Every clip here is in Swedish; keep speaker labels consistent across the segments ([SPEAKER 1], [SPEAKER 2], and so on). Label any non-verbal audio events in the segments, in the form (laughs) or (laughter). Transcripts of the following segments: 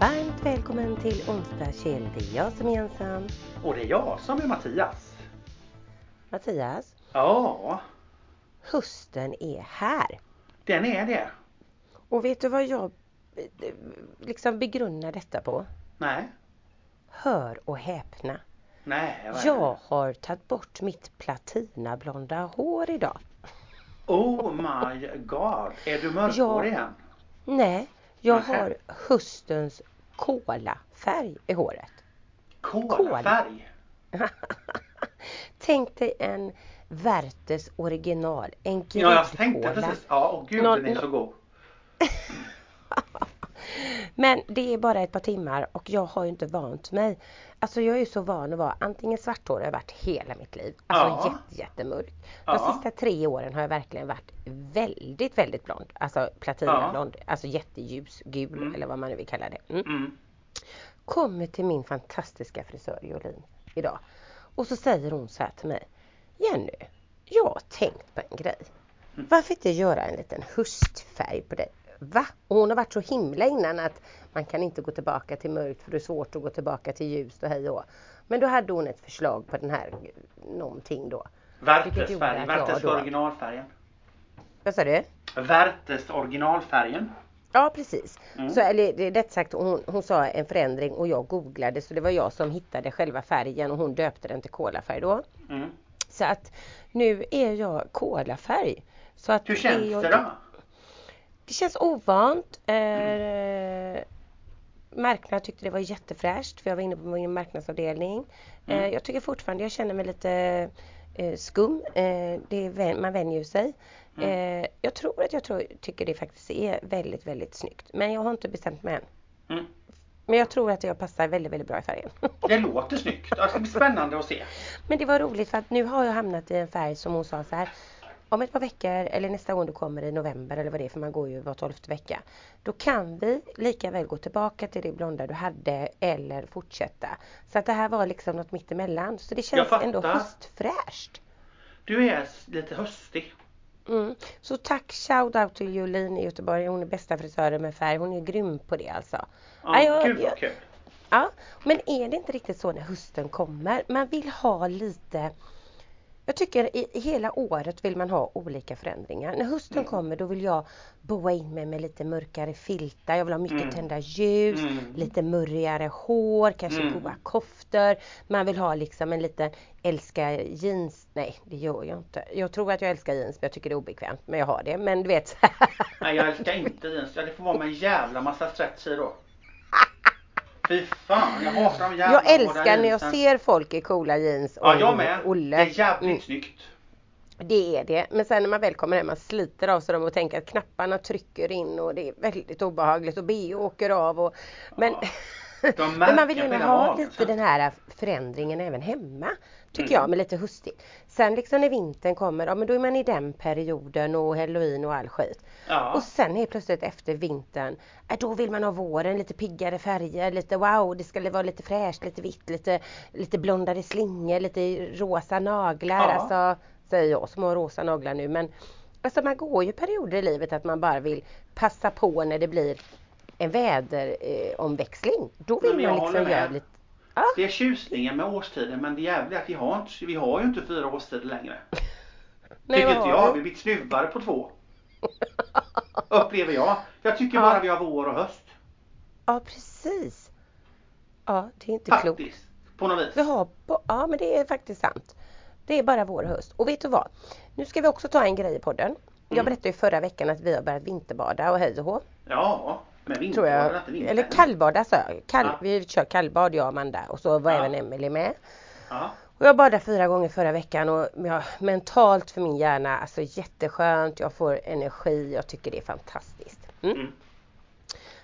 [SPEAKER 1] Varmt välkommen till onsdag. Det är jag som är ensam.
[SPEAKER 2] Och det är jag som är Mattias.
[SPEAKER 1] Mattias,
[SPEAKER 2] Ja,
[SPEAKER 1] hösten är här.
[SPEAKER 2] den är det.
[SPEAKER 1] Och vet du vad jag liksom begrunnar detta på?
[SPEAKER 2] Nej,
[SPEAKER 1] Hör och häpna.
[SPEAKER 2] nej. vad är
[SPEAKER 1] Jag har tagit bort mitt platinablonda hår idag.
[SPEAKER 2] Oh my god. Är du mörkhårig igen?
[SPEAKER 1] Nej, jag
[SPEAKER 2] Nähä.
[SPEAKER 1] har höstens kolafärg i håret.
[SPEAKER 2] Kolafärg. (laughs)
[SPEAKER 1] Tänk dig en Werthers original, en
[SPEAKER 2] Ja, jag tänkte
[SPEAKER 1] gräddkola.
[SPEAKER 2] precis. Ja, åh gud
[SPEAKER 1] Nå-
[SPEAKER 2] den är så god. (laughs)
[SPEAKER 1] Men det är bara ett par timmar och jag har ju inte vant mig. Alltså jag är ju så van att vara antingen svarthårig har jag varit hela mitt liv. Alltså
[SPEAKER 2] Ja.
[SPEAKER 1] jätte, jättemörk. De
[SPEAKER 2] Ja.
[SPEAKER 1] sista tre åren har jag verkligen varit väldigt, väldigt blond. Alltså platinablond. Alltså jätteljus gul
[SPEAKER 2] Mm.
[SPEAKER 1] eller vad man nu vill kalla det. Mm.
[SPEAKER 2] Mm.
[SPEAKER 1] Kommer till min fantastiska frisör Jolin idag. Och så säger hon så här till mig. Jenny, jag har tänkt på en grej. Varför inte göra en liten höstfärg på dig? Va? Och hon har varit så himla innan att man kan inte gå tillbaka till mörkt för det är svårt att gå tillbaka till ljust och hej och. Men då hade hon ett förslag på den här någonting då. Vilket gjorde
[SPEAKER 2] Werthers-färg.
[SPEAKER 1] att jag
[SPEAKER 2] Werthers
[SPEAKER 1] då-
[SPEAKER 2] originalfärgen.
[SPEAKER 1] Vad sa du?
[SPEAKER 2] Werthers originalfärgen.
[SPEAKER 1] Ja precis.
[SPEAKER 2] Mm.
[SPEAKER 1] Så, eller det rätt sagt, hon, hon sa en förändring och jag googlade så det var jag som hittade själva färgen och hon döpte den till kolafärg då.
[SPEAKER 2] Mm.
[SPEAKER 1] Så att nu är jag kolafärg. Så att
[SPEAKER 2] Hur känns
[SPEAKER 1] jag-
[SPEAKER 2] det då?
[SPEAKER 1] Det känns ovant. Eh, marknad tyckte det var jättefräscht för jag var inne på min marknadsavdelning.
[SPEAKER 2] Mm.
[SPEAKER 1] Eh, jag tycker fortfarande jag känner mig lite eh, skum. Eh, det är, man vänjer sig.
[SPEAKER 2] Mm.
[SPEAKER 1] Eh, jag tror att jag tror, tycker det faktiskt är väldigt, väldigt snyggt. Men jag har inte bestämt mig än.
[SPEAKER 2] Mm.
[SPEAKER 1] Men jag tror att jag passar väldigt, väldigt bra i färgen. (laughs)
[SPEAKER 2] Det låter snyggt. Det ska bli spännande att se.
[SPEAKER 1] Men det var roligt för att nu har jag hamnat i en färg som hon sa så här. Om ett par veckor eller nästa gång du kommer i november eller vad det är för man går ju var tolfte vecka. Då kan vi lika väl gå tillbaka till det blonda du hade eller fortsätta. Så att det här var liksom något mittemellan. Så det känns ändå höstfräscht.
[SPEAKER 2] Du är lite höstig.
[SPEAKER 1] Mm. Så tack shout out till Jolin i Göteborg. Hon är bästa frisören med färg. Hon är grym på det alltså.
[SPEAKER 2] Ja,
[SPEAKER 1] Ja, jag-
[SPEAKER 2] gud vad kul.
[SPEAKER 1] Ja, men är det inte riktigt så när hösten kommer? Man vill ha lite jag tycker i i hela året vill man ha olika förändringar. När hösten
[SPEAKER 2] Mm.
[SPEAKER 1] kommer då vill jag boa in mig med lite mörkare filtar. Jag vill ha mycket
[SPEAKER 2] Mm.
[SPEAKER 1] tända ljus,
[SPEAKER 2] Mm.
[SPEAKER 1] lite murrigare hår, kanske
[SPEAKER 2] Mm.
[SPEAKER 1] goa koftor. Man vill ha liksom en liten älskar jeans. Nej, det gör jag inte. Jag tror att jag älskar jeans men jag tycker det är obekvämt. Men jag har det. Men du vet.
[SPEAKER 2] Nej jag älskar inte jeans. Det får vara med en jävla massa stretch i då. Fy fan, jag hatar de jävla
[SPEAKER 1] jag älskar när jag ser folk i coola jeans och
[SPEAKER 2] Ja jag med.
[SPEAKER 1] Olle.
[SPEAKER 2] Det är jävligt
[SPEAKER 1] Mm.
[SPEAKER 2] snyggt.
[SPEAKER 1] Det är det. Men sen när man väl kommer hem, man sliter av sig dem och tänker att knapparna trycker in och det är väldigt obehagligt och BH åker av. Och, men,
[SPEAKER 2] Ja. De
[SPEAKER 1] men man vill gärna ha lite den här förändringen även hemma. Tycker
[SPEAKER 2] Mm.
[SPEAKER 1] jag, med lite höstigt. Sen liksom när vintern kommer, ja men då är man i den perioden och halloween och all skit.
[SPEAKER 2] Ja.
[SPEAKER 1] Och sen helt plötsligt efter vintern, då vill man ha våren, lite piggare färger, lite wow, det ska vara lite fräscht, lite vitt, lite, lite blondare slingor, lite rosa naglar.
[SPEAKER 2] Ja.
[SPEAKER 1] Alltså, säger jag som har rosa naglar nu. Men alltså man går ju perioder i livet att man bara vill passa på när det blir en väderomväxling. Eh, då vill man liksom göra lite... Ja,
[SPEAKER 2] Det är tjusningen med årstiden men det jävliga är att vi har, inte, vi har ju inte fyra årstider längre. (laughs)
[SPEAKER 1] men
[SPEAKER 2] Tycker inte
[SPEAKER 1] har
[SPEAKER 2] jag.
[SPEAKER 1] vi?
[SPEAKER 2] Vi blir snuvare på två. (laughs) Upplever jag. Jag tycker
[SPEAKER 1] Ja.
[SPEAKER 2] bara vi har vår och höst.
[SPEAKER 1] Ja precis. Ja det är inte klokt.
[SPEAKER 2] Faktiskt. På något vis.
[SPEAKER 1] Vi har på, ja men det är faktiskt sant. Det är bara vår och höst. Och vet du vad? Nu ska vi också ta en grej i podden. Jag
[SPEAKER 2] Mm.
[SPEAKER 1] berättade ju förra veckan att vi har börjat vinterbada och hej och hå.
[SPEAKER 2] Ja. Men vinter
[SPEAKER 1] Tror jag.
[SPEAKER 2] inte.
[SPEAKER 1] Eller kallbada sa jag. Kall,
[SPEAKER 2] Ja.
[SPEAKER 1] Vi kör kallbad jag och Amanda och så var
[SPEAKER 2] Ja.
[SPEAKER 1] även Emelie med.
[SPEAKER 2] Ja.
[SPEAKER 1] Och jag badade fyra gånger förra veckan och jag, mentalt för min hjärna, alltså jätteskönt, jag får energi, jag tycker det är fantastiskt. Mm.
[SPEAKER 2] Mm.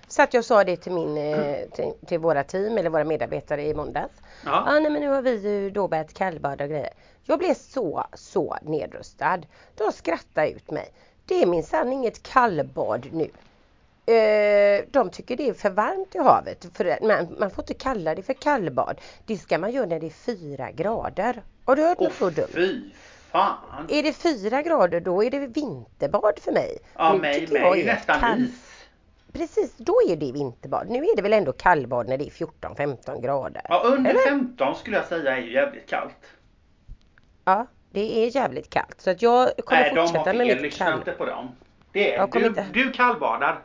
[SPEAKER 1] Så att jag sa det till, min, eh, till, till våra team eller våra medarbetare i måndags.
[SPEAKER 2] Ja.
[SPEAKER 1] Ja, nej, men nu har vi ju då börjat kallbada och grejer. Jag blev så, så nedrustad. De skrattade ut mig. Det är minsann inget kallbad nu. Eh, de tycker det är för varmt i havet. För det- man, man får inte kalla det för kallbad. Det ska man göra när det är fyra grader. Har du hört något så dumt?
[SPEAKER 2] fy fan.
[SPEAKER 1] Är det fyra grader då är det vinterbad för mig.
[SPEAKER 2] Ja,
[SPEAKER 1] Nu
[SPEAKER 2] mig med
[SPEAKER 1] jag
[SPEAKER 2] är nästan
[SPEAKER 1] kall-
[SPEAKER 2] is.
[SPEAKER 1] precis, då är det vinterbad. Nu är det väl ändå kallbad när det är 14-15 grader?
[SPEAKER 2] Ja, under
[SPEAKER 1] Eller?
[SPEAKER 2] 15 skulle jag säga är ju jävligt kallt.
[SPEAKER 1] Ja, det är jävligt kallt. Så att jag kommer
[SPEAKER 2] Nej, de har
[SPEAKER 1] fortsätta med
[SPEAKER 2] fel.
[SPEAKER 1] mitt
[SPEAKER 2] Lyssna
[SPEAKER 1] kall.
[SPEAKER 2] inte på dem. Det är, du,
[SPEAKER 1] inte-
[SPEAKER 2] du kallbadar.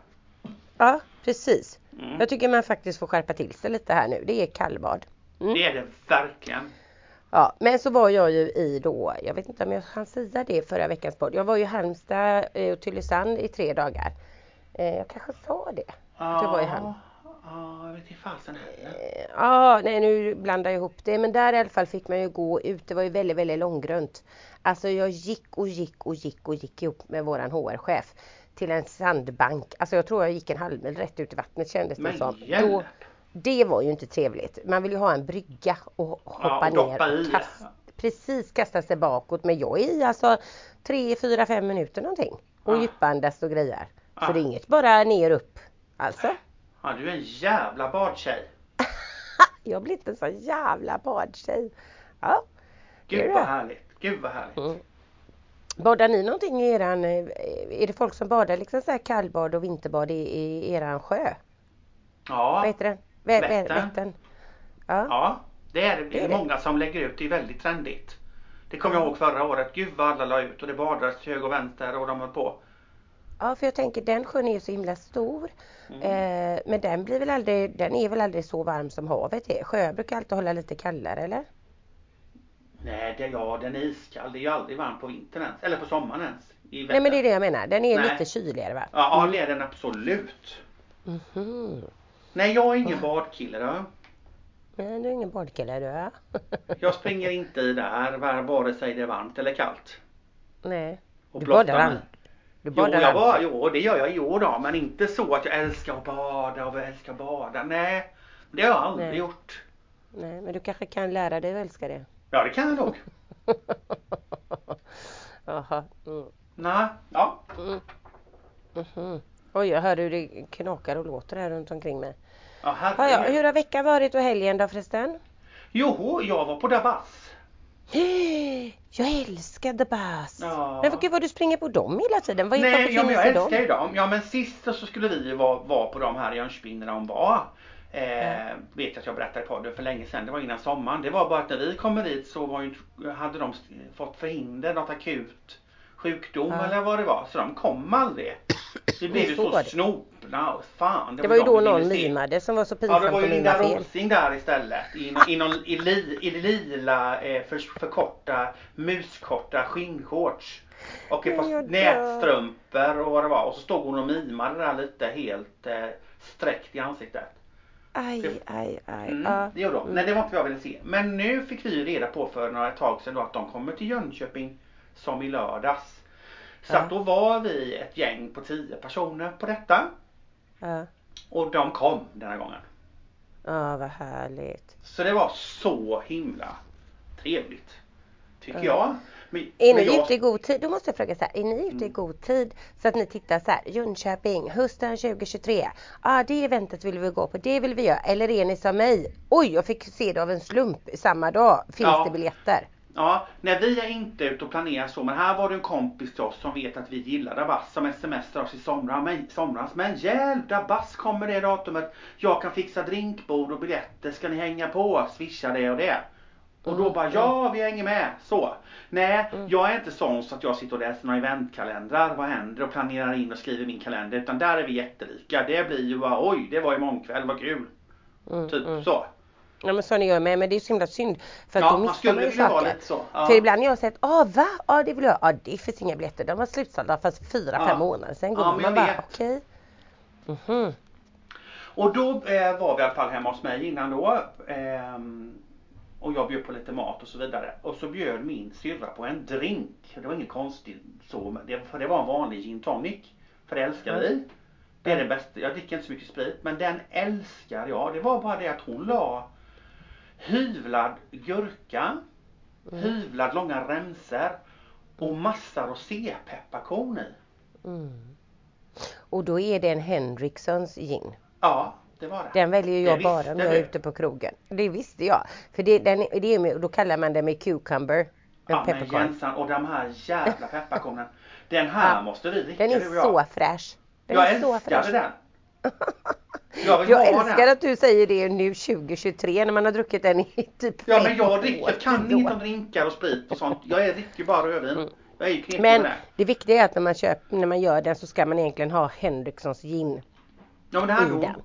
[SPEAKER 1] Ja, precis.
[SPEAKER 2] Mm.
[SPEAKER 1] Jag tycker man faktiskt får skärpa till sig lite här nu. Det är kallbad. Mm.
[SPEAKER 2] Det är det verkligen.
[SPEAKER 1] Ja, men så var jag ju i då, jag vet inte om jag hann säga det förra veckans podd. Jag var ju i Halmstad eh, och Tylösand i tre dagar. Eh, Jag kanske sa det. Att jag var i Halmstad.
[SPEAKER 2] Ja, jag vet inte fasen heller.
[SPEAKER 1] Eh, Ja, nej nu blandar jag ihop det. Men där i alla fall fick man ju gå ut. Det var ju väldigt, väldigt långgrunt. Alltså jag gick och gick och gick och gick ihop med våran HR-chef till en sandbank. Alltså jag tror jag gick en halvmil rätt ut i vattnet kändes det
[SPEAKER 2] Men
[SPEAKER 1] som. Då, det var ju inte trevligt. Man vill ju ha en brygga och hoppa
[SPEAKER 2] och doppa
[SPEAKER 1] ner och kasta, precis kasta sig bakåt. Men jag är i alltså 3, 4, 5 minuter någonting. Och
[SPEAKER 2] Ja.
[SPEAKER 1] djupandas och grejer. Så
[SPEAKER 2] Ja.
[SPEAKER 1] det är inget bara ner upp. Alltså.
[SPEAKER 2] Ja, du är en jävla badtjej. (laughs)
[SPEAKER 1] Jag blivit en sån jävla badtjej. Ja.
[SPEAKER 2] Gud vad härligt. Gud vad härligt.
[SPEAKER 1] Mm. Badar ni någonting i eran, eh, är det folk som badar liksom så här kallbad och vinterbad i, i eran sjö? Vad
[SPEAKER 2] Ja,
[SPEAKER 1] heter den? Vä- vä-
[SPEAKER 2] Vättern.
[SPEAKER 1] Vättern. Ja.
[SPEAKER 2] ja. Det är det. Det
[SPEAKER 1] är
[SPEAKER 2] många som lägger ut. Det är väldigt trendigt. Det kommer jag ihåg förra året. Gud vad alla la ut och det badades till höger och vänster och de höll på.
[SPEAKER 1] ja, för jag tänker den sjön är ju så himla stor.
[SPEAKER 2] Mm.
[SPEAKER 1] Eh, men den blir väl aldrig, den är väl aldrig så varm som havet är. Sjö brukar alltid hålla lite kallare eller?
[SPEAKER 2] Nej, det, ja den är iskall. Det är ju aldrig varmt på vintern ens. Eller på sommaren ens.
[SPEAKER 1] Nej men det är det jag menar, den är
[SPEAKER 2] Nej.
[SPEAKER 1] lite kyligare va?
[SPEAKER 2] Ja, ja, det är den absolut.
[SPEAKER 1] Mhm.
[SPEAKER 2] Nej, jag är ingen badkille då.
[SPEAKER 1] Men du är ingen badkille du ja. (laughs)
[SPEAKER 2] Jag springer inte i där, var- vare sig det är varmt eller kallt.
[SPEAKER 1] Nej.
[SPEAKER 2] Och
[SPEAKER 1] Du badar an- Du
[SPEAKER 2] Jo,
[SPEAKER 1] badar
[SPEAKER 2] jag
[SPEAKER 1] an-
[SPEAKER 2] var, jo, det gör jag i år då, men inte så att jag älskar att bada och älskar att bada. Nej, det har jag aldrig
[SPEAKER 1] Nej.
[SPEAKER 2] gjort.
[SPEAKER 1] Nej men du kanske kan lära dig att älska det.
[SPEAKER 2] Ja, det kan jag nog. (laughs)
[SPEAKER 1] Jaha. Mm.
[SPEAKER 2] Nej, ja.
[SPEAKER 1] Mm. Mhm. Oj, jag hör hur det knakar och låter här runt omkring mig.
[SPEAKER 2] ja
[SPEAKER 1] Ja, ja, hur har veckan varit och helgen då förresten?
[SPEAKER 2] Jo, jag var på Dabas. (gasps)
[SPEAKER 1] Jag älskar The Bass.
[SPEAKER 2] Ja.
[SPEAKER 1] Men gud vad du springer på dem hela tiden. Vad
[SPEAKER 2] Nej, ja, men jag älskar
[SPEAKER 1] dem?
[SPEAKER 2] ju dem. Ja, men sist så skulle vi vara, vara på de här i Jönköping när de var. Eh, Vet jag att jag berättade på det för länge sedan. Det var innan sommaren. Det var bara att när vi kommer dit så var ju, hade de fått förhinder, något akut sjukdom
[SPEAKER 1] Ja.
[SPEAKER 2] eller vad det var. Så de kom aldrig. Vi blev ju
[SPEAKER 1] Så
[SPEAKER 2] så
[SPEAKER 1] var det.
[SPEAKER 2] snopna. och Fan,
[SPEAKER 1] Det var ju
[SPEAKER 2] de
[SPEAKER 1] då någon
[SPEAKER 2] se.
[SPEAKER 1] mimade som var så
[SPEAKER 2] Ja,
[SPEAKER 1] pinsam
[SPEAKER 2] det var ju Linda. Rosing där istället. I, i, någon, i, li, i lila eh, för, förkorta, muskorta skinnshorts. Och ett par nätstrumpor och vad det var. Och så stod hon och mimade där lite helt eh, sträckt i ansiktet.
[SPEAKER 1] Aj, aj, aj.
[SPEAKER 2] Mm,
[SPEAKER 1] Ja.
[SPEAKER 2] det gjorde hon. Nej, det var inte vad jag ville se. Men nu fick vi reda på för några tag sedan då att de kommer till Jönköping som i lördags. Så
[SPEAKER 1] Ja.
[SPEAKER 2] att då var vi ett gäng på tio personer på detta.
[SPEAKER 1] Ja.
[SPEAKER 2] Och de kom den här gången.
[SPEAKER 1] ja, vad härligt.
[SPEAKER 2] Så det var så himla trevligt. Tycker
[SPEAKER 1] Ja.
[SPEAKER 2] jag. Men,
[SPEAKER 1] Är
[SPEAKER 2] men
[SPEAKER 1] ni
[SPEAKER 2] jag,
[SPEAKER 1] ute i god tid? Då måste jag fråga så här. Är ni ute i
[SPEAKER 2] Mm.
[SPEAKER 1] god tid så att ni tittar så här. Jönköping, hösten 2023. Ja, ah, det eventet vill vi gå på. Det vill vi göra. Eller är ni som mig? Oj, jag fick se det av en slump samma dag. Finns
[SPEAKER 2] Ja.
[SPEAKER 1] det biljetter?
[SPEAKER 2] Ja, nej vi är inte ute och planerar så. Men här var det en kompis till oss som vet att vi gillar Dabas som smsade oss i somras. Men, somras. men hjälp, Dabas kommer det datumet. Jag kan fixa drinkbord och biljetter. Ska ni hänga på? Swisha det och det. Och då
[SPEAKER 1] Mm,
[SPEAKER 2] bara ja, vi hänger med. Så. Nej,
[SPEAKER 1] Mm.
[SPEAKER 2] jag är inte sån så att jag sitter och läser några eventkalendrar. Vad händer? Och planerar in och skriver min kalender. Utan där är vi jättelika. Det blir ju bara oj, det var imorgon kväll, vad kul.
[SPEAKER 1] Mm,
[SPEAKER 2] Typ
[SPEAKER 1] mm.
[SPEAKER 2] så.
[SPEAKER 1] Ja men så ni gör med. Men det är så himla synd. För att
[SPEAKER 2] Ja,
[SPEAKER 1] då missar
[SPEAKER 2] skulle
[SPEAKER 1] man ju
[SPEAKER 2] vilja vara
[SPEAKER 1] saker.
[SPEAKER 2] lite så. Ja.
[SPEAKER 1] För ibland har jag sett, ah va? Ja det vill jag. Ja det finns inga biljetter. De var slutsålda för fyra,
[SPEAKER 2] Ja.
[SPEAKER 1] fem månader sedan.
[SPEAKER 2] Ja,
[SPEAKER 1] man
[SPEAKER 2] jag
[SPEAKER 1] bara, okej. Mhm.
[SPEAKER 2] Och då eh, var vi i alla fall hemma hos mig innan då. ehm, och jag bjöd på lite mat och så vidare. Och så bjöd min syrra på en drink. Det var inget konstigt så. Det, för det var en vanlig gin tonic. För det älskar vi. Det är det bästa. Jag dricker inte så mycket sprit. Men den älskar jag. Det var bara det att hon la hyvlad gurka. Hyvlad långa remsor. Och massa roségpepparkorn i.
[SPEAKER 1] Mm. Och då är det en Henrikssons gin.
[SPEAKER 2] Ja, det.
[SPEAKER 1] Den väljer ju
[SPEAKER 2] Det
[SPEAKER 1] jag bara om jag är ute på krogen. Det visste jag. För det, den, det är med, då kallar man det med cucumber. En
[SPEAKER 2] Ja men. Jensan och de här jävla pepparkornen. Den här
[SPEAKER 1] Ja.
[SPEAKER 2] måste vi dricka
[SPEAKER 1] Den är
[SPEAKER 2] jag.
[SPEAKER 1] så fräsch. Den
[SPEAKER 2] jag
[SPEAKER 1] är så
[SPEAKER 2] älskade
[SPEAKER 1] fräsch.
[SPEAKER 2] den. (laughs) Jag
[SPEAKER 1] Jag älskar
[SPEAKER 2] den.
[SPEAKER 1] att du säger det nu 2023 när man har druckit den i (laughs) typ
[SPEAKER 2] Ja men jag, dricker, jag kan inget om drinkar och sprit och sånt. Jag är dricker bara rödvin. Jag är ju
[SPEAKER 1] Men
[SPEAKER 2] det.
[SPEAKER 1] det viktiga är att när man, köper, när man gör den så ska man egentligen ha Henrikssons gin
[SPEAKER 2] Ja men det hade
[SPEAKER 1] i den.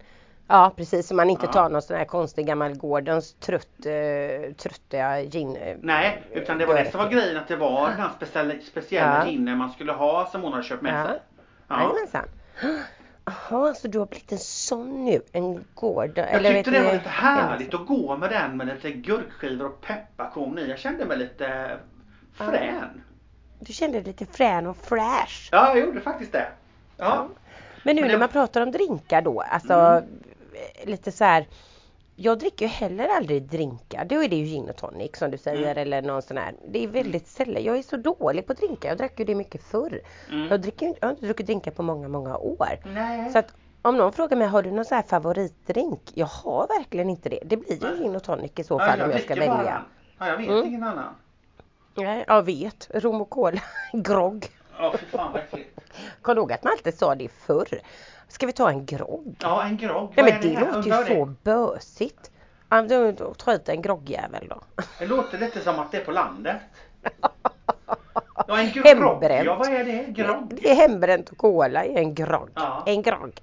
[SPEAKER 1] Ja precis, så man inte
[SPEAKER 2] Ja.
[SPEAKER 1] tar någon sån här konstig gammal Gordons trött, eh, tröttiga gin. eh,
[SPEAKER 2] Nej, utan det var det som var grejen att det var den här speciella, speciella
[SPEAKER 1] Ja.
[SPEAKER 2] ginen man skulle ha som hon hade köpt med
[SPEAKER 1] Ja.
[SPEAKER 2] sig. Ja.
[SPEAKER 1] Jajamensan. Jaha, så du har blivit en sån nu? En Gordon?
[SPEAKER 2] Jag
[SPEAKER 1] vet
[SPEAKER 2] tyckte det var lite härligt
[SPEAKER 1] Henriksson.
[SPEAKER 2] att gå med den med lite gurkskivor och pepparkorn i. Jag kände mig lite frän.
[SPEAKER 1] Du kände dig lite frän och fräsch.
[SPEAKER 2] Ja, jag gjorde faktiskt det. Ja.
[SPEAKER 1] Men nu
[SPEAKER 2] Men det-
[SPEAKER 1] när man pratar om drinkar då, alltså
[SPEAKER 2] Mm.
[SPEAKER 1] Eh, lite så här. Jag dricker ju heller aldrig drinkar. Då är det ju gin och tonic som du säger
[SPEAKER 2] Mm.
[SPEAKER 1] eller någon sån här. Det är väldigt sällan. Jag är så dålig på drinkar. Jag drack ju det mycket förr.
[SPEAKER 2] Mm.
[SPEAKER 1] Jag, dricker, jag har inte druckit drinkar på många, många år.
[SPEAKER 2] Nej.
[SPEAKER 1] Så att om någon frågar mig, har du någon sån här favoritdrink? Jag har verkligen inte det. Det blir ju
[SPEAKER 2] Nej.
[SPEAKER 1] gin och tonic i så
[SPEAKER 2] Ja,
[SPEAKER 1] fall om jag ska
[SPEAKER 2] bara
[SPEAKER 1] välja.
[SPEAKER 2] den. Ja, jag vet
[SPEAKER 1] Mm.
[SPEAKER 2] ingen annan.
[SPEAKER 1] Nej, jag vet. Rom och cola. (laughs) Grogg.
[SPEAKER 2] Ja, fy fan vad äckligt.
[SPEAKER 1] Kom du ihåg att man alltid sa det förr? Ska vi ta en grogg?
[SPEAKER 2] Ja, en grogg.
[SPEAKER 1] Nej men det
[SPEAKER 2] här?
[SPEAKER 1] låter ju så
[SPEAKER 2] det.
[SPEAKER 1] bösigt. Ja, då, då tar jag ut en groggjävel då.
[SPEAKER 2] Det låter lite som att det är på landet. (laughs) Ja, en grogg.
[SPEAKER 1] Hembränt.
[SPEAKER 2] Ja, vad är det? Grogg?
[SPEAKER 1] Det är hembränt och cola i en grogg.
[SPEAKER 2] Ja.
[SPEAKER 1] En grogg.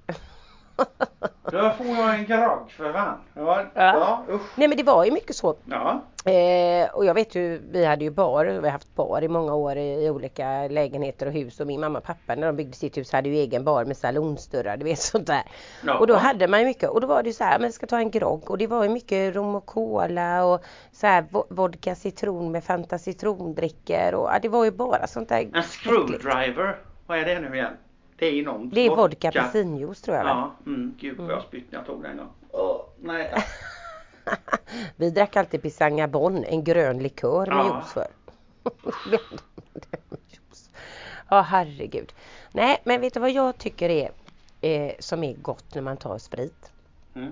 [SPEAKER 1] (laughs)
[SPEAKER 2] Då får jag en grogg för fan. Ja,
[SPEAKER 1] Ja.
[SPEAKER 2] ja.
[SPEAKER 1] Nej men det var ju mycket så.
[SPEAKER 2] Ja.
[SPEAKER 1] Eh, och jag vet ju, vi hade ju bar, vi har haft bar i många år i, i olika lägenheter och hus och min mamma och pappa när de byggde sitt hus hade ju egen bar med salonsdörrar, du vet sånt där.
[SPEAKER 2] ja.
[SPEAKER 1] Och då hade man ju mycket och då var det ju så här, jag ska ta en grogg och det var ju mycket rom och cola och så här vo- vodka citron med Fanta citrondrickor och ja, det var ju bara sånt där
[SPEAKER 2] En screwdriver. Vad är det nu igen? Det är någon
[SPEAKER 1] Det är vodka apelsinjuice tror jag.
[SPEAKER 2] Ja, mm, gud vad jag spytt när jag tog den gång. Åh, nej. (laughs)
[SPEAKER 1] Vi drack alltid Pisang Bon, en grön likör med
[SPEAKER 2] Ja.
[SPEAKER 1] juice för. (laughs) Ja herregud. Nej men vet du vad jag tycker är eh, som är gott när man tar sprit?
[SPEAKER 2] Mm.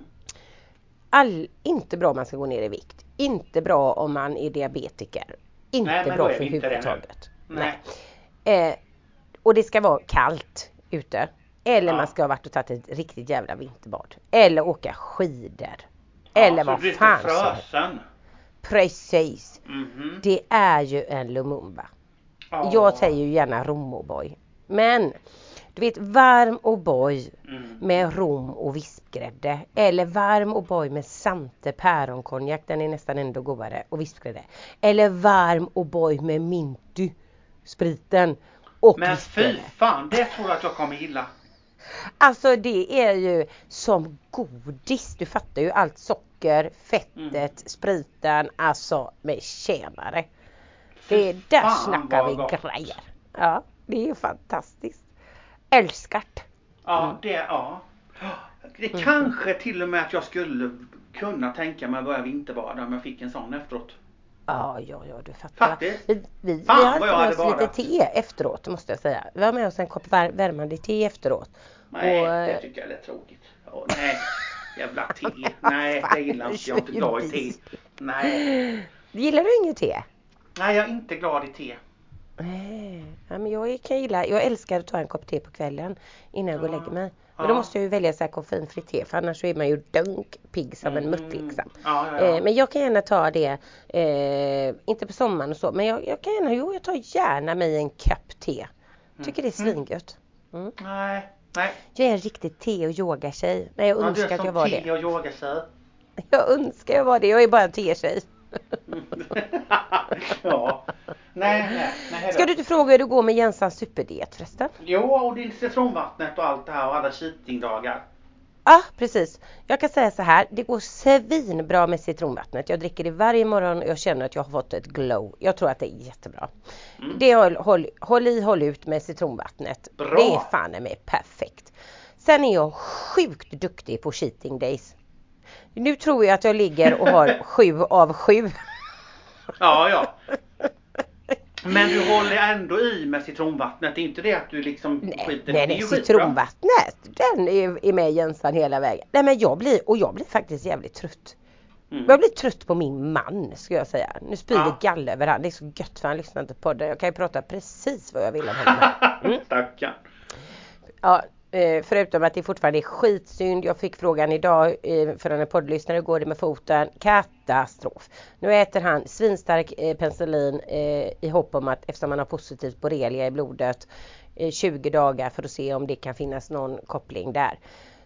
[SPEAKER 1] All, inte bra om man ska gå ner i vikt. Inte bra om man är diabetiker. Inte
[SPEAKER 2] Nej,
[SPEAKER 1] bra för huvudtaget.
[SPEAKER 2] Nej.
[SPEAKER 1] Eh, och det ska vara kallt ute. Eller
[SPEAKER 2] Ja.
[SPEAKER 1] man ska ha varit och tagit ett riktigt jävla vinterbad. Eller åka skidor. Eller
[SPEAKER 2] ja, så
[SPEAKER 1] vad fan som. Precis.
[SPEAKER 2] Mhm.
[SPEAKER 1] Det är ju en Lumumba.
[SPEAKER 2] Ja.
[SPEAKER 1] Jag säger ju gärna rom O'boy. Men du vet varm O'boy
[SPEAKER 2] Mm.
[SPEAKER 1] med rom och vispgrädde. Eller varm O'boy med Sante päronkonjak. Den är nästan ändå godare. Och vispgrädde. Eller varm O'boy med Minty. Spriten. Och
[SPEAKER 2] Men fy fan, det tror jag att jag kommer gilla.
[SPEAKER 1] Alltså det är ju som godis. Du fattar ju allt socker, fettet,
[SPEAKER 2] Mm.
[SPEAKER 1] spriten. Alltså med tjänare. Det är, där
[SPEAKER 2] fan,
[SPEAKER 1] snackar vi
[SPEAKER 2] gott.
[SPEAKER 1] grejer. Ja, det är ju fantastiskt. Älskat.
[SPEAKER 2] Ja,
[SPEAKER 1] Mm.
[SPEAKER 2] det, ja. Det kanske till och med att jag skulle kunna tänka mig att börja vinterbada om jag fick en sån efteråt.
[SPEAKER 1] Ja, ja, ja, du fattar.
[SPEAKER 2] Faktiskt.
[SPEAKER 1] Vi, vi, vi
[SPEAKER 2] Fan, jag
[SPEAKER 1] med
[SPEAKER 2] hade
[SPEAKER 1] oss lite te efteråt måste jag säga. Vi har med oss en kopp vär, värmande te efteråt.
[SPEAKER 2] Nej,
[SPEAKER 1] Och,
[SPEAKER 2] det
[SPEAKER 1] eh,
[SPEAKER 2] tycker jag är lite tråkigt. Åh, nej, jävla te. Nej, det gillar inte jag. är inte glad i te. Nej.
[SPEAKER 1] Gillar du inget te?
[SPEAKER 2] Nej, jag är inte glad i te.
[SPEAKER 1] Nej, ja, men jag kan gilla, jag älskar att ta en kopp te på kvällen innan jag går och lägger mig. Men
[SPEAKER 2] Ja.
[SPEAKER 1] då måste jag ju välja så här koffeinfritt te för annars så är man ju dunk pigg som en mutt
[SPEAKER 2] Mm.
[SPEAKER 1] liksom.
[SPEAKER 2] Ja, ja, ja.
[SPEAKER 1] Eh, men jag kan gärna ta det, eh, inte på sommaren och så, men jag, jag kan gärna, jo jag tar gärna mig en kopp te. Tycker det är
[SPEAKER 2] Mm.
[SPEAKER 1] svingött. Mm.
[SPEAKER 2] Nej, nej.
[SPEAKER 1] Jag är en riktig te och yogatjej. Nej jag
[SPEAKER 2] Ja,
[SPEAKER 1] önskar
[SPEAKER 2] är
[SPEAKER 1] att jag var
[SPEAKER 2] te
[SPEAKER 1] det.
[SPEAKER 2] och yogatjej. (laughs)
[SPEAKER 1] Jag önskar jag var det, jag är bara en te-tjej. (laughs)
[SPEAKER 2] ja. Nej, nej,
[SPEAKER 1] Ska du inte fråga hur det går med Jensans superdiet förresten?
[SPEAKER 2] Jo, och det är citronvattnet och allt det här och alla cheatingdagar.
[SPEAKER 1] Ja, precis. Jag kan säga så här, det går svinbra med citronvattnet. Jag dricker det varje morgon och jag känner att jag har fått ett glow. Jag tror att det är jättebra.
[SPEAKER 2] Mm.
[SPEAKER 1] Det håll, håll, håll i, håll ut med citronvattnet.
[SPEAKER 2] Bra.
[SPEAKER 1] Det är fan med perfekt. Sen är jag sjukt duktig på cheating days. Nu tror jag att jag ligger och har (laughs) sju av sju.
[SPEAKER 2] Ja, ja. Men du håller ändå i med citronvattnet. Det är inte det att du liksom
[SPEAKER 1] Nej,
[SPEAKER 2] skiter
[SPEAKER 1] nej, nej citronvattnet den är, är med Jensan hela vägen. Nej men jag blir, och jag blir faktiskt jävligt trött.
[SPEAKER 2] Mm.
[SPEAKER 1] Jag blir trött på min man ska jag säga. Nu spyr
[SPEAKER 2] Ja.
[SPEAKER 1] det galler över han. Det är så gött för han lyssnar inte på podden. Jag kan ju prata precis vad jag vill om honom. (laughs) Mm.
[SPEAKER 2] Stackarn.
[SPEAKER 1] Ja, förutom att det fortfarande är skitsynd. Jag fick frågan idag eh, från en poddlyssnare, hur går det med foten? Katastrof. Nu äter han svinstark eh, penicillin eh, i hopp om att eftersom han har positivt borrelia i blodet 20 dagar för att se om det kan finnas någon koppling där.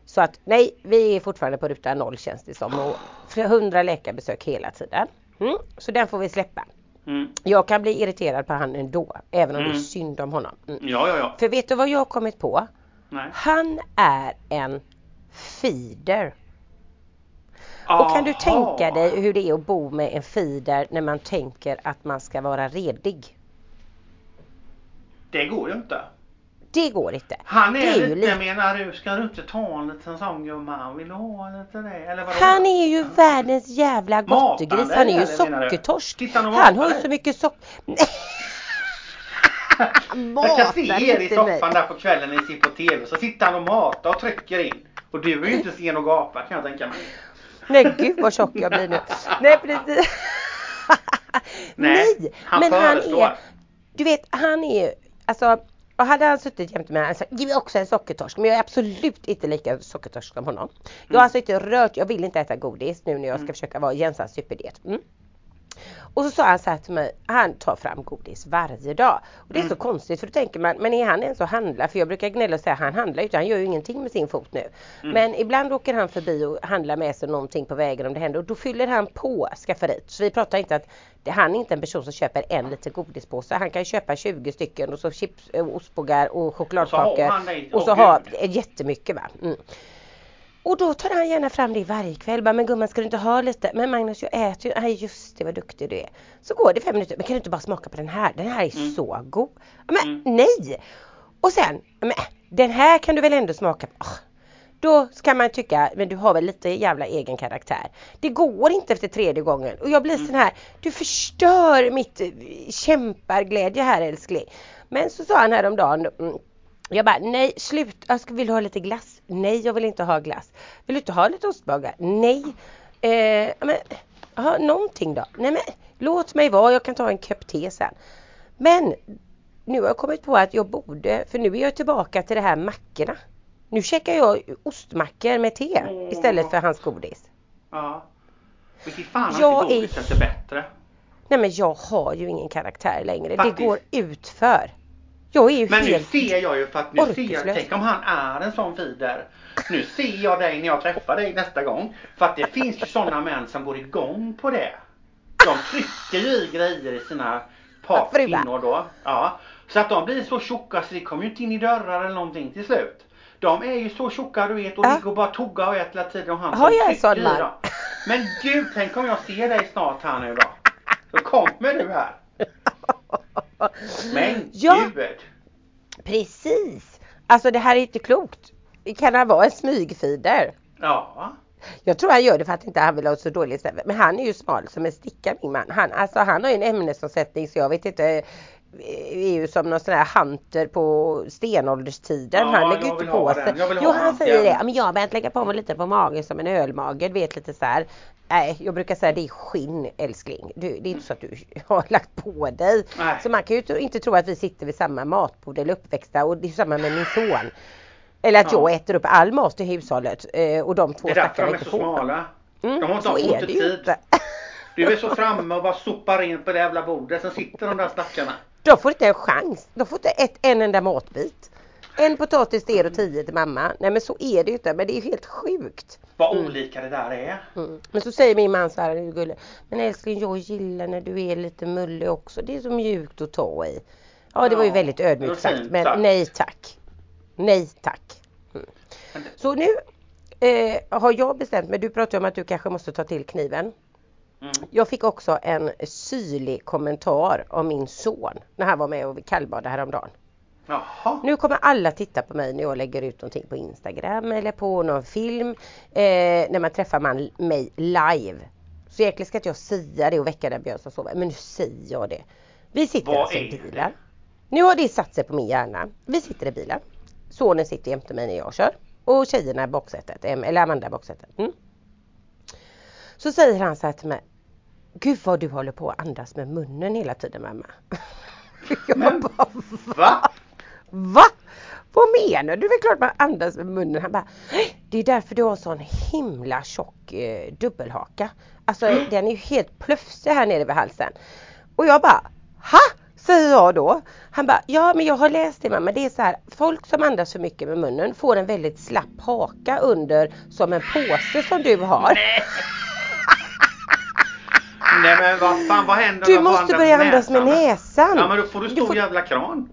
[SPEAKER 1] Så att nej, vi är fortfarande på ruta noll känns det som och 100 läkarbesök hela tiden. Mm, så den får vi släppa. Mm. Jag kan bli irriterad på han ändå, även om mm. det är synd om honom.
[SPEAKER 2] Mm. Ja, ja, ja.
[SPEAKER 1] För vet du vad jag har kommit på?
[SPEAKER 2] Nej.
[SPEAKER 1] Han är en feeder. Aha. Och kan du tänka dig hur det är att bo med en feeder när man tänker att man ska vara redig?
[SPEAKER 2] Det går ju inte.
[SPEAKER 1] Det går inte.
[SPEAKER 2] Han är, är lite, lite, menar du, ska du inte ta en liten sån gumman? Vill du ha lite det? Eller vadå?
[SPEAKER 1] Han är ju världens jävla gottegris. Han är ju sockertorsk. Han har ju så mycket socker. (laughs)
[SPEAKER 2] Jag kan se er i soffan där på kvällen när ni ser på TV. Så sitter han och matar och trycker in. Och du är ju inte sen och gapa kan jag tänka mig.
[SPEAKER 1] Nej gud vad tjock jag blir nu. Nej precis. (laughs) Nej, Nej han men föreslår. han är. Du vet han är alltså och hade han suttit jämte mig och sagt, ge mig också en sockertorsk. Men jag är absolut inte lika sockertorsk som honom. Jag har mm. alltså inte rört, jag vill inte äta godis nu när jag ska mm. försöka vara Jensans superdiet. Mm. Och så sa han så här till mig, han tar fram godis varje dag. Och det är mm. så konstigt för då tänker man, men är han ens och handlar? För jag brukar gnälla och säga han handlar inte, han gör ju ingenting med sin fot nu. Mm. Men ibland åker han förbi och handlar med sig någonting på vägen om det händer och då fyller han på skafferiet. Så vi pratar inte att det, han är inte en person som köper en liten godispåse. Han kan köpa 20 stycken och så chips, och ostbågar och chokladkakor. Och så har han jättemycket va. Mm. Och då tar han gärna fram det varje kväll. Bara, men gumman ska du inte ha lite? Men Magnus jag äter ju. Nej just det vad duktig du är. Så går det fem minuter. Men kan du inte bara smaka på den här? Den här är mm. så god. Men mm. nej! Och sen, men den här kan du väl ändå smaka på? Oh. Då ska man tycka, men du har väl lite jävla egen karaktär. Det går inte efter tredje gången. Och jag blir mm. sån här, du förstör mitt eh, kämparglädje här älskling. Men så sa han häromdagen, mm, jag bara, nej sluta, vill du ha lite glass? Nej, jag vill inte ha glass. Vill du inte ha lite ostbågar? Nej. Eh, men, aha, någonting då? Nej men, låt mig vara, jag kan ta en kopp te sen. Men, nu har jag kommit på att jag borde, för nu är jag tillbaka till det här mackorna. Nu käkar jag ostmackor med te mm. istället för hans godis.
[SPEAKER 2] Ja. Men fy fan jag inte godiset är... är bättre.
[SPEAKER 1] Nej men jag har ju ingen karaktär längre. Faktiskt. Det går utför. Jag är ju
[SPEAKER 2] Men
[SPEAKER 1] helt
[SPEAKER 2] nu ser jag ju för att nu ser jag, tänk om han är en sån fider. Nu ser jag dig när jag träffar dig nästa gång. För att det finns ju sådana män som går igång på det. De trycker ju i grejer i sina partkvinnor då. Ja. Så att de blir så tjocka så det kommer ju inte in i dörrar eller någonting till slut. De är ju så tjocka du vet och ja. ligger och bara tuggar och äter hela tiden och han
[SPEAKER 1] Har jag en sån man?
[SPEAKER 2] Men gud, tänk om jag ser dig snart här nu då. Så kommer du här. Men (laughs) ja, gud!
[SPEAKER 1] Precis! Alltså det här är inte klokt. Kan han vara en smygfider?
[SPEAKER 2] Ja.
[SPEAKER 1] Jag tror han gör det för att inte han vill ha så dåligt Men han är ju smal som en sticka min man. Han, alltså, han har ju en ämnesomsättning så jag vet inte är ju som någon sån här hunter på stenålderstiden. Ja, han lägger inte på sig. Jo han säger det. Men jag har börjat lägga på mig lite på magen som en ölmage. Du vet lite så här. Nej jag brukar säga det är skinn älskling. Du, det är inte så att du (laughs) har lagt på dig. Nej. Så man kan ju inte tro att vi sitter vid samma matbord eller uppväxta och det är samma med min son. Eller att ja. jag äter upp all mat i hushållet eh, och de två
[SPEAKER 2] stackarna inte får. Det är därför de är så smala. Mm, de har inte, så inte tid. (laughs) Du är så framme och bara sopar in på det jävla bordet. Sen sitter de där stackarna.
[SPEAKER 1] De får inte en chans. De får inte ett, en enda matbit. En potatis till er och tio till mamma. Nej men så är det ju inte. Men det är helt sjukt.
[SPEAKER 2] Vad mm. olika det där är.
[SPEAKER 1] Mm. Men så säger min man så här, Gulle. Men älskling jag gillar när du är lite mullig också. Det är så mjukt att ta i. Ja det ja, var ju väldigt ödmjukt sagt. Men sagt. nej tack. Nej tack. Mm. Så nu eh, har jag bestämt mig. Du pratade om att du kanske måste ta till kniven. Mm. Jag fick också en syrlig kommentar av min son när han var med och kallbadade häromdagen.
[SPEAKER 2] Jaha.
[SPEAKER 1] Nu kommer alla titta på mig när jag lägger ut någonting på Instagram eller på någon film. Eh, när man träffar man mig live. Så egentligen ska inte jag säga det och väcka den björn som sover. Men nu säger jag det. Vi sitter Vad alltså i bilen. Nu har det satt sig på min hjärna. Vi sitter i bilen. Sonen sitter jämte mig när jag kör. Och tjejerna i baksätet. Eller Amanda i baksätet. Mm. Så säger han så här till mig. Gud vad du håller på att andas med munnen hela tiden mamma. (laughs)
[SPEAKER 2] Jag Men, bara, va?
[SPEAKER 1] Va? Vad menar du? Det är klart man andas med munnen. Han bara, det är därför du har sån himla tjock eh, dubbelhaka. Alltså den är ju helt plufsig här nere vid halsen. Och jag bara, ha? Säger jag då. Han bara, ja men jag har läst det mamma. Det är så här, folk som andas för mycket med munnen får en väldigt slapp haka under som en påse som du har.
[SPEAKER 2] Nej. Nej men vad fan, vad händer
[SPEAKER 1] Du måste börja andas med näsan.
[SPEAKER 2] Ja men då får du
[SPEAKER 1] Du
[SPEAKER 2] stor
[SPEAKER 1] får-
[SPEAKER 2] jävla kran.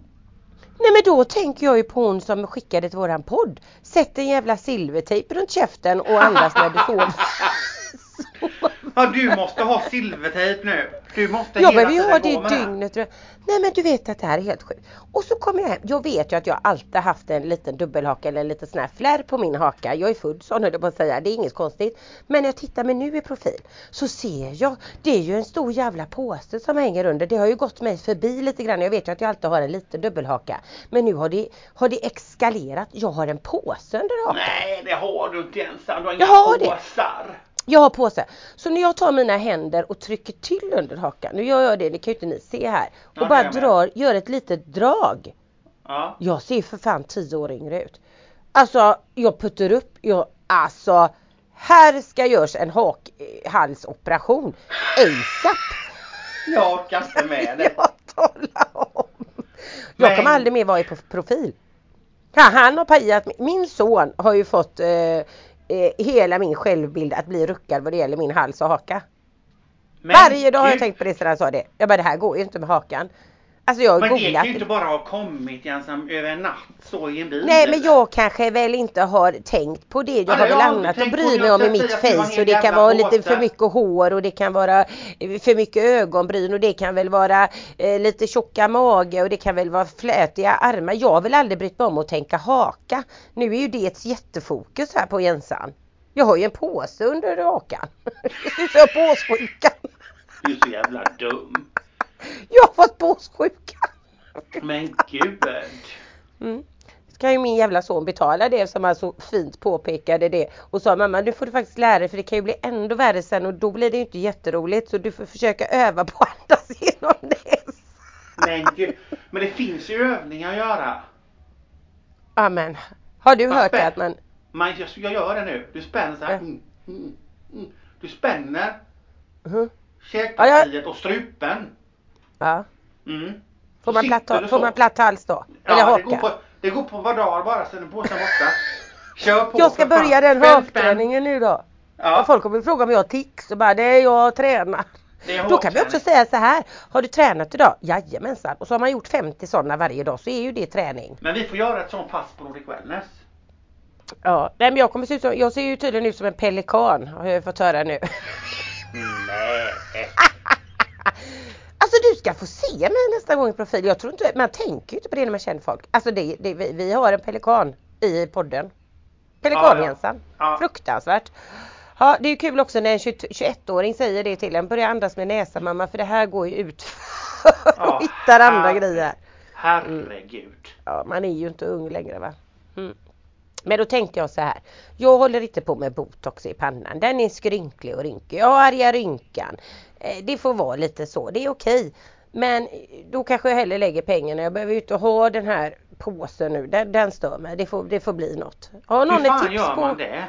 [SPEAKER 1] Nej men då tänker jag ju på hon som skickade till våran podd. Sätt en jävla silvertejp runt käften och andas när du sover. (laughs) (laughs)
[SPEAKER 2] Ja du måste ha silvertejp nu. Du måste
[SPEAKER 1] Jag
[SPEAKER 2] hela tiden
[SPEAKER 1] ha
[SPEAKER 2] gå
[SPEAKER 1] det dygnet runt. Nej men du vet att det här är helt sjukt. Och så kommer jag hem. Jag vet ju att jag alltid haft en liten dubbelhaka eller en liten sån här flärr på min haka. Jag är född sån höll jag på att säga. Det är inget konstigt. Men när jag tittar mig nu i profil så ser jag. Det är ju en stor jävla påse som hänger under. Det har ju gått mig förbi lite grann. Jag vet ju att jag alltid har en liten dubbelhaka. Men nu har det, har det eskalerat. Jag har en påse under hakan.
[SPEAKER 2] Nej det har du inte ens. Du har inga
[SPEAKER 1] Jag har det. Jag har påse. Så när jag tar mina händer och trycker till under hakan. Nu gör jag det, det kan ju inte ni se här. Och
[SPEAKER 2] Ja,
[SPEAKER 1] bara
[SPEAKER 2] jag
[SPEAKER 1] drar, gör ett litet drag.
[SPEAKER 2] Ja.
[SPEAKER 1] Jag ser för fan 10 år yngre ut. Alltså jag puttar upp, jag, alltså här ska görs en hakhalsoperation ASAP.
[SPEAKER 2] Jag orkar inte med (laughs) det.
[SPEAKER 1] Jag talar om. Jag
[SPEAKER 2] Men-
[SPEAKER 1] kommer aldrig mer vara i profil. Han, han har pajat, min son har ju fått eh, eh, hela min självbild att bli ruckad vad det gäller min hals och haka.
[SPEAKER 2] Men
[SPEAKER 1] Varje dag har jag tänkt på det sedan han sa det. Jag bara det här går ju inte med hakan. Alltså jag har
[SPEAKER 2] Men det kan
[SPEAKER 1] googlat.
[SPEAKER 2] ju inte bara ha kommit ensam över en natt så i en bil.
[SPEAKER 1] Nej men jag kanske väl inte har tänkt på det. Jag
[SPEAKER 2] Ja,
[SPEAKER 1] har väl annat att bry mig om i mitt face och det kan vara lite för mycket hår och det kan vara eh, för mycket ögonbryn och det kan väl vara eh, lite tjocka mage och det kan väl vara flätiga armar. Jag har väl aldrig brytt mig om att tänka haka. Nu är ju det ett jättefokus här på Jensan. Jag har ju en påse under hakan. (laughs) Jag har påssjukan.
[SPEAKER 2] Du är så jävla dum.
[SPEAKER 1] Jag påssjukan.
[SPEAKER 2] Men gud.
[SPEAKER 1] Mm. Ska ju min jävla son betala det som han så fint påpekade det och sa mamma nu får du faktiskt lära dig för det kan ju bli ändå värre sen och då blir det ju inte jätteroligt så du får försöka öva på att andas genom det.
[SPEAKER 2] Men gud. Men det finns ju övningar att göra.
[SPEAKER 1] Amen. Har du
[SPEAKER 2] Vad
[SPEAKER 1] hört det att man
[SPEAKER 2] Man, jag, jag gör det nu. Du spänner så här.
[SPEAKER 1] Ja.
[SPEAKER 2] Mm, mm, mm. Du spänner
[SPEAKER 1] Mhm.
[SPEAKER 2] käkpartiet och strupen.
[SPEAKER 1] ja.
[SPEAKER 2] Mm.
[SPEAKER 1] får, man platt,
[SPEAKER 2] du
[SPEAKER 1] får
[SPEAKER 2] så.
[SPEAKER 1] man platt hals då? Eller
[SPEAKER 2] Ja, det går,
[SPEAKER 1] haka?
[SPEAKER 2] på, det går på var dag bara sen är påsen borta. Kör på
[SPEAKER 1] Jag ska
[SPEAKER 2] för fan.
[SPEAKER 1] börja den hakträningen nu då.
[SPEAKER 2] Ja,
[SPEAKER 1] Folk kommer fråga om jag har tics och bara det är jag tränar. Då kan vi också säga så här. Har du tränat idag? Jajamensan. Och så har man gjort 50 sådana varje dag så är ju det träning.
[SPEAKER 2] Men vi får göra ett sånt pass på Nordic Wellness.
[SPEAKER 1] Ja, nej men jag kommer se ut som, jag ser ju tydligen ut som en pelikan har jag fått höra nu.
[SPEAKER 2] Nej. (laughs)
[SPEAKER 1] Ska få se mig nästa gång i profil. Jag tror inte, man tänker ju inte på det när man känner folk. Alltså det, det, vi, vi har en pelikan i podden. Pelikanjensan.
[SPEAKER 2] Ja.
[SPEAKER 1] Fruktansvärt. Ja, det är kul också när en 20 21-åring säger det till en. Börja andas med näsan mamma för det här går ju ut (laughs)
[SPEAKER 2] Ja,
[SPEAKER 1] och hittar andra
[SPEAKER 2] herre-
[SPEAKER 1] grejer.
[SPEAKER 2] Herregud.
[SPEAKER 1] Ja, man är ju inte ung längre va. Mm. Men då tänkte jag så här. Jag håller inte på med botox i pannan. Den är skrynklig och rynkig. Jag har arga rynkan. Eh, Det får vara lite så. Det är okej. Men då kanske jag hellre lägger pengarna. Jag behöver ju inte ha den här påsen nu. Den, den stör mig. Det får, det får bli något. Har någon
[SPEAKER 2] Hur
[SPEAKER 1] ett
[SPEAKER 2] fan
[SPEAKER 1] tips
[SPEAKER 2] gör
[SPEAKER 1] på?
[SPEAKER 2] man det?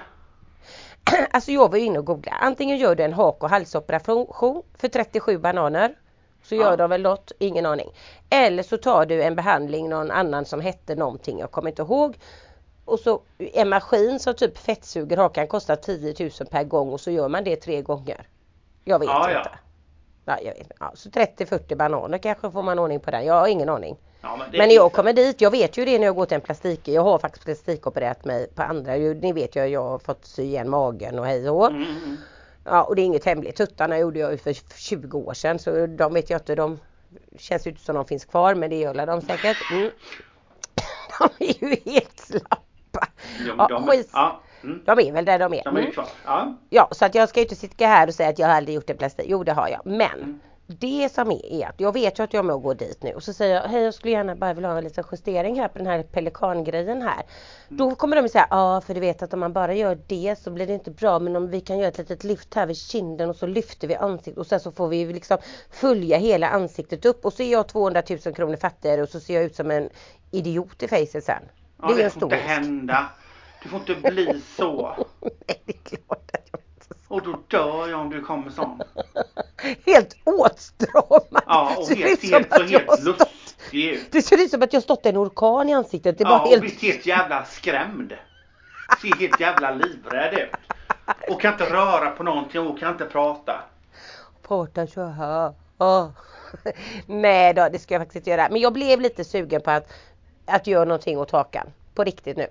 [SPEAKER 2] (clears throat)
[SPEAKER 1] Alltså jag var ju inne och googlade. Antingen gör du en hak och halsoperation för 37 bananer. Så gör
[SPEAKER 2] Ja.
[SPEAKER 1] de väl något, ingen aning. Eller så tar du en behandling någon annan som hette någonting, jag kommer inte ihåg. Och så en maskin som typ fettsuger hakan kostar 10 000 per gång och så gör man det tre gånger. Jag vet
[SPEAKER 2] ja.
[SPEAKER 1] inte. Ja, jag vet. Ja, så 30-40 bananer kanske får man ordning på den. Jag har ingen aning.
[SPEAKER 2] Ja, men
[SPEAKER 1] när jag kommer dit, jag vet ju det när jag går till en plastik. Jag har faktiskt plastikopererat mig på andra. Ni vet ju jag har fått sy igen magen och hej och hå.
[SPEAKER 2] Mm, mm.
[SPEAKER 1] Ja och det är inget hemligt. Tuttarna gjorde jag ju för 20 år sedan så de vet jag inte. De känns ju inte som de finns kvar men det gör de säkert. Mm. (laughs) De är ju helt slappa.
[SPEAKER 2] Jo,
[SPEAKER 1] Ja, skit.
[SPEAKER 2] ja, mm,
[SPEAKER 1] De är väl där de är.
[SPEAKER 2] de är ju
[SPEAKER 1] Mm.
[SPEAKER 2] kvar. Ja.
[SPEAKER 1] Ja så att jag ska inte sitta här och säga att jag aldrig gjort en plastik. Jo det har jag. Men
[SPEAKER 2] Mm.
[SPEAKER 1] det som är, är att jag vet ju att jag må gå dit nu och så säger jag hej jag skulle gärna bara vilja ha en liten justering här på den här pelikangrejen här. Då kommer de säga ja för du vet att om man bara gör det så blir det inte bra men om vi kan göra ett litet lyft här vid kinden och så lyfter vi ansiktet och sen så får vi liksom följa hela ansiktet upp och så är jag 200 000 kronor fattigare och så ser jag ut som en idiot i facet sen.
[SPEAKER 2] Ja,
[SPEAKER 1] det är
[SPEAKER 2] det
[SPEAKER 1] en
[SPEAKER 2] får
[SPEAKER 1] stor
[SPEAKER 2] inte hända. Du får inte bli så. (laughs)
[SPEAKER 1] Nej, det är klart att jag inte ska.
[SPEAKER 2] Och då dör jag om du kommer sån.
[SPEAKER 1] Helt åtstramad.
[SPEAKER 2] Ja, och helt, helt, så helt lustig.
[SPEAKER 1] Det ser ut som att jag stått en orkan i ansiktet. Det
[SPEAKER 2] Ja, och
[SPEAKER 1] helt...
[SPEAKER 2] visst helt jävla skrämd. Ser helt jävla livrädd ut. Och kan inte röra på någonting och kan inte prata.
[SPEAKER 1] Prata så här. Ja. Nej då, det ska jag faktiskt inte göra. Men jag blev lite sugen på att, att göra någonting åt hakan. På riktigt nu.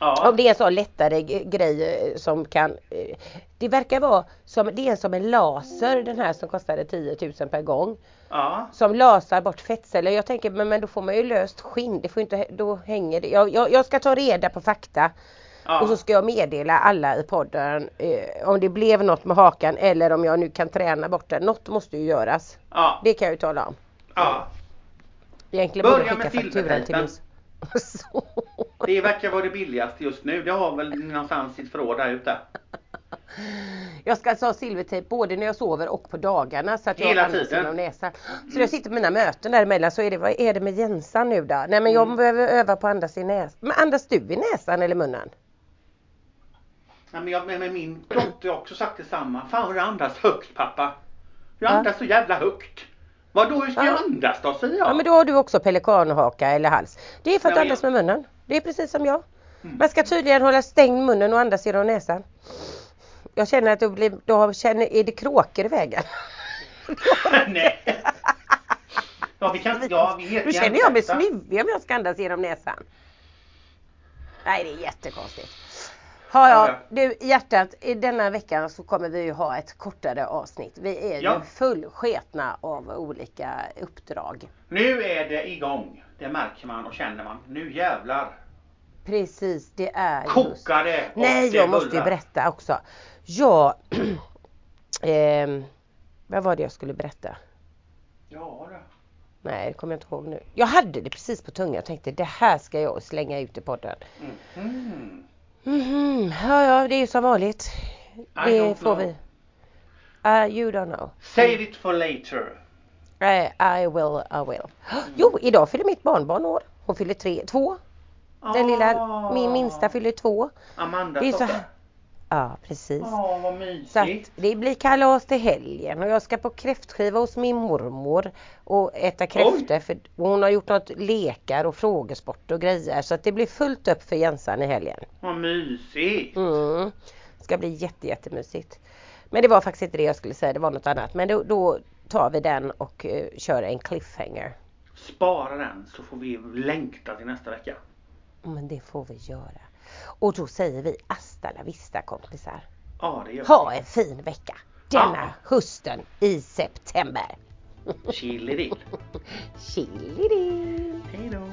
[SPEAKER 2] Ja,
[SPEAKER 1] Om det är en sån lättare grej eh, som kan eh, Det verkar vara som, det är som en laser den här som kostade 10 000 per gång.
[SPEAKER 2] ja,
[SPEAKER 1] Som lasar bort fettceller. Jag tänker men, men då får man ju löst skinn. Det får inte, då hänger det. Jag, jag, jag ska ta reda på fakta. Och så
[SPEAKER 2] ja.
[SPEAKER 1] ska jag meddela alla i podden eh, om det blev något med hakan eller om jag nu kan träna bort det. Något måste ju göras.
[SPEAKER 2] ja,
[SPEAKER 1] Det kan jag ju tala om.
[SPEAKER 2] ja.
[SPEAKER 1] Egentligen
[SPEAKER 2] Börja
[SPEAKER 1] borde jag skicka fakturan till min... Så.
[SPEAKER 2] Det verkar vara det billigaste just nu. Det har väl någonstans i ett förråd där ute.
[SPEAKER 1] Jag ska alltså ha silvertejp både när jag sover och på dagarna så att jag
[SPEAKER 2] Hela tiden.
[SPEAKER 1] genom näsan. Så när jag sitter på mina möten däremellan så är det, vad är det med Jensan nu då? Nej men jag
[SPEAKER 2] Mm.
[SPEAKER 1] behöver öva på att andas i näsan. Men andas du i näsan eller munnen?
[SPEAKER 2] Ja, men, jag, men min dotter har också sagt detsamma. Fan vad du andas högt pappa. Du
[SPEAKER 1] Ja.
[SPEAKER 2] andas så jävla högt. Vadå hur ska
[SPEAKER 1] Ja.
[SPEAKER 2] jag andas då säger jag.
[SPEAKER 1] Ja men då har du också pelikanhaka eller hals. Det är för att
[SPEAKER 2] Nej,
[SPEAKER 1] andas med munnen. Det är precis som jag.
[SPEAKER 2] Mm.
[SPEAKER 1] Man ska tydligen hålla stängd munnen och andas genom näsan. Jag känner att då, blir, då känner, är det kråkor i vägen. (laughs)
[SPEAKER 2] Nej. Ja vi kan, ja vi
[SPEAKER 1] Då känner jag mig snuvig om jag ska andas genom näsan. Nej det är jättekonstigt. Ja, ja,
[SPEAKER 2] Ja,
[SPEAKER 1] du hjärtat, i denna veckan så kommer vi ju ha ett kortare avsnitt. Vi är
[SPEAKER 2] Ja.
[SPEAKER 1] ju fullsketna av olika uppdrag.
[SPEAKER 2] Nu är det igång. Det märker man och känner man. Nu jävlar.
[SPEAKER 1] Precis, det är just...
[SPEAKER 2] Kokar det
[SPEAKER 1] Nej, jag måste ju berätta också. Jag... (clears throat) ehm, vad var det jag skulle berätta?
[SPEAKER 2] Ja det.
[SPEAKER 1] Nej, det kommer jag inte ihåg nu. Jag hade det precis på tungan och tänkte det här ska jag slänga ut i podden.
[SPEAKER 2] Mhm.
[SPEAKER 1] Mhm, ja, ja, det är som vanligt.
[SPEAKER 2] I
[SPEAKER 1] Det får
[SPEAKER 2] know.
[SPEAKER 1] vi. Uh, you don't know.
[SPEAKER 2] Save it for later.
[SPEAKER 1] I, I will, I will. (gasps) Jo, idag fyller mitt barnbarn år. Hon fyller tre, två. Den lilla,
[SPEAKER 2] Ah.
[SPEAKER 1] min minsta fyller två.
[SPEAKER 2] Amanda
[SPEAKER 1] Det är så. Ja, precis.
[SPEAKER 2] Ja vad
[SPEAKER 1] Så att
[SPEAKER 2] mysigt.
[SPEAKER 1] det blir kalas till helgen och jag ska på kräftskiva hos min mormor och äta kräftor för hon har gjort något lekar och frågesport och grejer så att det blir fullt upp för Jensan i helgen.
[SPEAKER 2] Vad mysigt.
[SPEAKER 1] Mm. Ska bli jätte, jättemysigt. Men det var faktiskt inte det jag skulle säga, det var något annat. Men då, då tar vi den och eh, kör en cliffhanger.
[SPEAKER 2] Spara den så får vi längta till nästa vecka.
[SPEAKER 1] Men det får vi göra. Och då säger vi hasta la vista kompisar.
[SPEAKER 2] Ja det gör
[SPEAKER 1] Ha en fin vecka. Denna
[SPEAKER 2] Ja.
[SPEAKER 1] hösten i september.
[SPEAKER 2] Chili dill. (laughs)
[SPEAKER 1] Chili
[SPEAKER 2] Hej då.